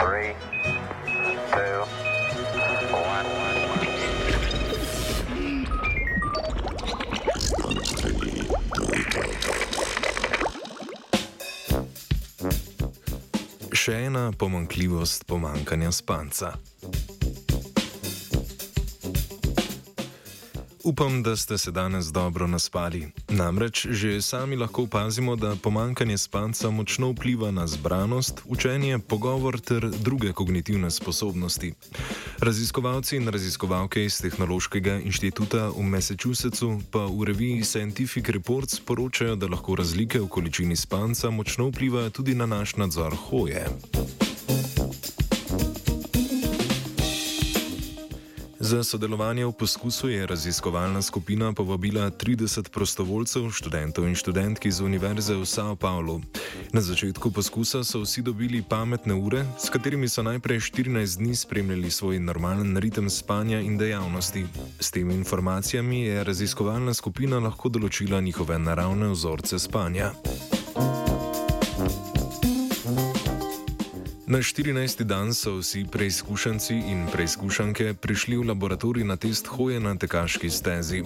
Three, two, one. Še ena pomankljivost pomankanja spanca. Upam, da ste se danes dobro naspali. Namreč že sami lahko opazimo, da pomankanje spanca močno vpliva na zbranost, učenje, pogovor ter druge kognitivne sposobnosti. Raziskovalci in raziskovalke iz Tehnološkega inštituta v Massachusettsu pa v reviji Scientific Reports poročajo, da lahko razlike v količini spanca močno vplivajo tudi na naš nadzor hoje. Za sodelovanje v poskusu je raziskovalna skupina povabila 30 prostovoljcev, študentov in študentk iz Univerze v São Paulo. Na začetku poskusa so vsi dobili pametne ure, s katerimi so najprej 14 dni spremljali svoj normalen ritem spanja in dejavnosti. S temi informacijami je raziskovalna skupina lahko določila njihove naravne vzorce spanja. Na 14. dan so vsi preizkušanci in preizkušanke prišli v laboratorij na test hoje na tekaški stezi.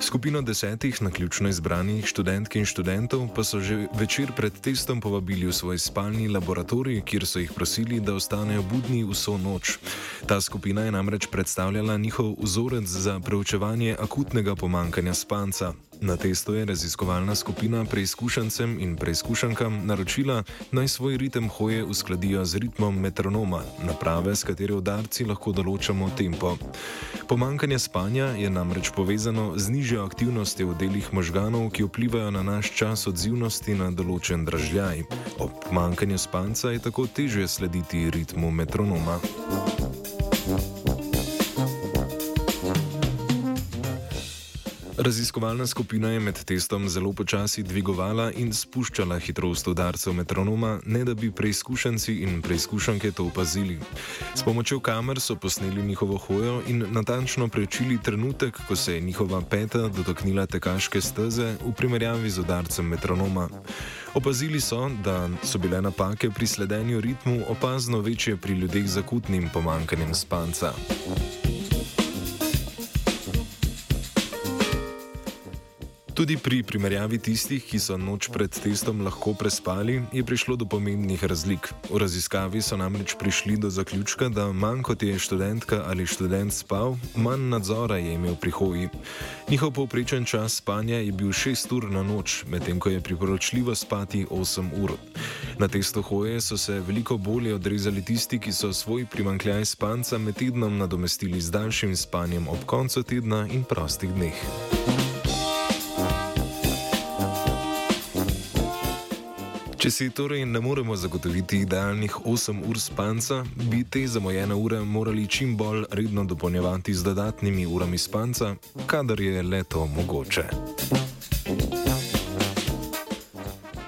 Skupino desetih naključno izbranih študentk in študentov pa so že večer pred testom povabili v svoj spalni laboratorij, kjer so jih prosili, da ostanejo budni vso noč. Ta skupina je namreč predstavljala njihov vzorec za preučevanje akutnega pomankanja spanca. Na testu je raziskovalna skupina preizkušancem in preizkušankam naročila, naj svoj ritem hoje uskladijo z ritmom metronoma, naprave, s katero udarci lahko določamo tempo. Pomankanje spanja je namreč povezano z nižjo aktivnostjo v delih možganov, ki vplivajo na naš čas odzivnosti na določen držljaj. Ob pomankanju spanca je tako težje slediti ritmu metronoma. Raziskovalna skupina je med testom zelo počasi dvigovala in spuščala hitrost udarcev metronoma, ne da bi preizkušanci in preizkušanke to opazili. S pomočjo kamer so posneli njihovo hojo in natančno preučili trenutek, ko se je njihova peta dotaknila tekaške steze v primerjavi z udarcem metronoma. Opazili so, da so bile napake pri sledenju ritmu opazno večje pri ljudeh z akutnim pomankanjem spanca. Tudi pri primerjavi tistih, ki so noč pred testom lahko prespali, je prišlo do pomembnih razlik. V raziskavi so namreč prišli do zaključka, da manj kot je študentka ali študent spal, manj nadzora je imel pri hoji. Njihov povprečen čas spanja je bil 6 ur na noč, medtem ko je priporočljivo spati 8 ur. Na testu hoje so se veliko bolje odrezali tisti, ki so svoj primankljaj spanca med tednom nadomestili z daljšim spanjem ob koncu tedna in prostih dneh. Če si torej ne moremo zagotoviti idealnih 8 ur spanca, bi te zamojene ure morali čim bolj redno dopolnjevati z dodatnimi urami spanca, kadar je le to mogoče.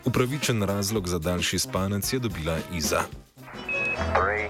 Upravičen razlog za daljši spanec je dobila Iza. Three,